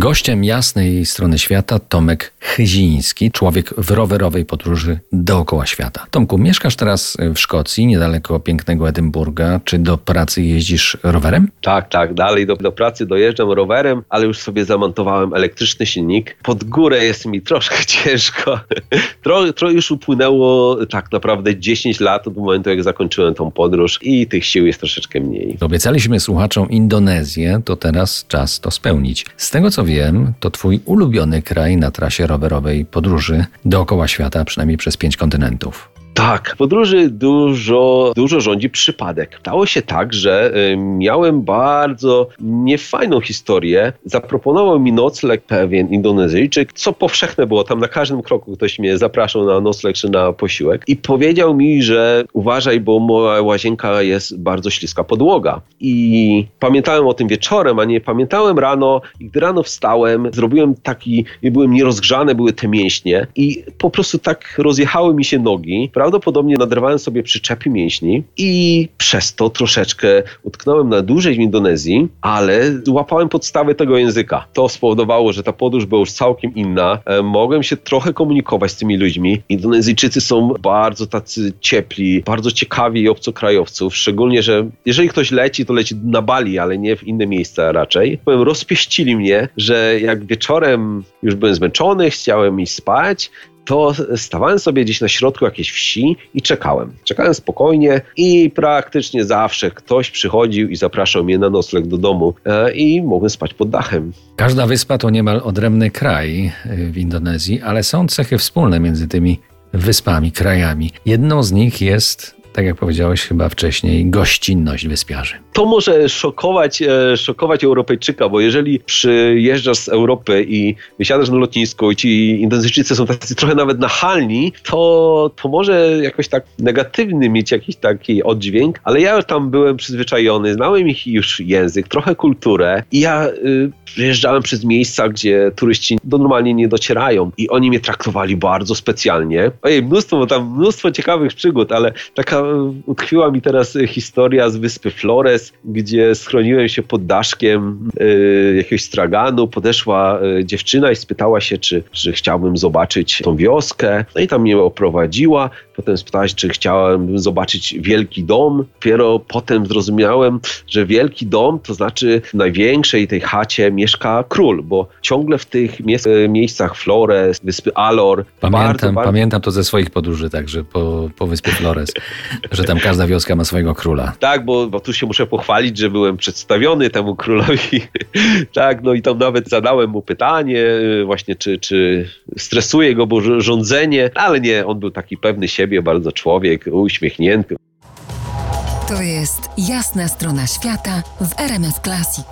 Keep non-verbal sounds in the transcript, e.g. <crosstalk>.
Gościem jasnej strony świata Tomek Chyziński, człowiek w rowerowej podróży dookoła świata. Tomku, mieszkasz teraz w Szkocji, niedaleko pięknego Edynburga. Czy do pracy jeździsz rowerem? Tak, tak, dalej do, do pracy dojeżdżam rowerem, ale już sobie zamontowałem elektryczny silnik. Pod górę jest mi troszkę <laughs> ciężko. Tro, tro już upłynęło tak naprawdę 10 lat od momentu, jak zakończyłem tą podróż i tych sił jest troszeczkę mniej. Obiecaliśmy słuchaczom Indonezję, to teraz czas to spełnić. Z tego co co wiem, to twój ulubiony kraj na trasie rowerowej podróży dookoła świata, przynajmniej przez pięć kontynentów. Tak, w podróży dużo, dużo rządzi przypadek. Stało się tak, że y, miałem bardzo niefajną historię. Zaproponował mi nocleg pewien Indonezyjczyk, co powszechne było. Tam na każdym kroku ktoś mnie zapraszał na nocleg czy na posiłek i powiedział mi, że uważaj, bo moja łazienka jest bardzo śliska podłoga. I pamiętałem o tym wieczorem, a nie pamiętałem rano. I gdy rano wstałem, zrobiłem taki, byłem nierozgrzany, były te mięśnie i po prostu tak rozjechały mi się nogi prawdopodobnie naderwałem sobie przyczepy mięśni i przez to troszeczkę utknąłem na dłużej w Indonezji, ale łapałem podstawy tego języka. To spowodowało, że ta podróż była już całkiem inna. E, mogłem się trochę komunikować z tymi ludźmi. Indonezyjczycy są bardzo tacy ciepli, bardzo ciekawi obcokrajowców, szczególnie, że jeżeli ktoś leci, to leci na Bali, ale nie w inne miejsca raczej. Powiem, rozpieścili mnie, że jak wieczorem już byłem zmęczony, chciałem iść spać, to stawałem sobie gdzieś na środku jakiejś wsi i czekałem. Czekałem spokojnie i praktycznie zawsze ktoś przychodził i zapraszał mnie na nocleg do domu e, i mogłem spać pod dachem. Każda wyspa to niemal odrębny kraj e, w Indonezji, ale są cechy wspólne między tymi wyspami, krajami. Jedną z nich jest tak jak powiedziałeś chyba wcześniej, gościnność wyspiarzy. To może szokować, e, szokować Europejczyka, bo jeżeli przyjeżdżasz z Europy i wysiadasz na lotnisku i ci Indonezyjczycy są tacy trochę nawet nachalni, to, to może jakoś tak negatywny mieć jakiś taki oddźwięk, ale ja tam byłem przyzwyczajony, znałem ich już język, trochę kulturę i ja y, przejeżdżałem przez miejsca, gdzie turyści normalnie nie docierają i oni mnie traktowali bardzo specjalnie. Ojej, mnóstwo, tam mnóstwo ciekawych przygód, ale taka utkwiła mi teraz historia z wyspy Flores, gdzie schroniłem się pod daszkiem y, jakiegoś straganu. Podeszła y, dziewczyna i spytała się, czy, czy chciałbym zobaczyć tą wioskę. No i tam mnie oprowadziła. Potem spytała się, czy chciałem zobaczyć wielki dom. Dopiero potem zrozumiałem, że wielki dom to znaczy w największej tej chacie mieszka król, bo ciągle w tych mie miejscach Flores, wyspy Alor. Pamiętam, bardzo, pamiętam to ze swoich podróży także po, po wyspie Flores. że tam każda wioska ma swojego króla. Tak, bo, bo tu się muszę pochwalić, że byłem przedstawiony temu królowi. <laughs> tak, no i tam nawet zadałem mu pytanie y, właśnie, czy, czy stresuje go bo rządzenie, ale nie, on był taki pewny siebie, bardzo człowiek, uśmiechnięty. To jest jasna strona świata w RMS Classic.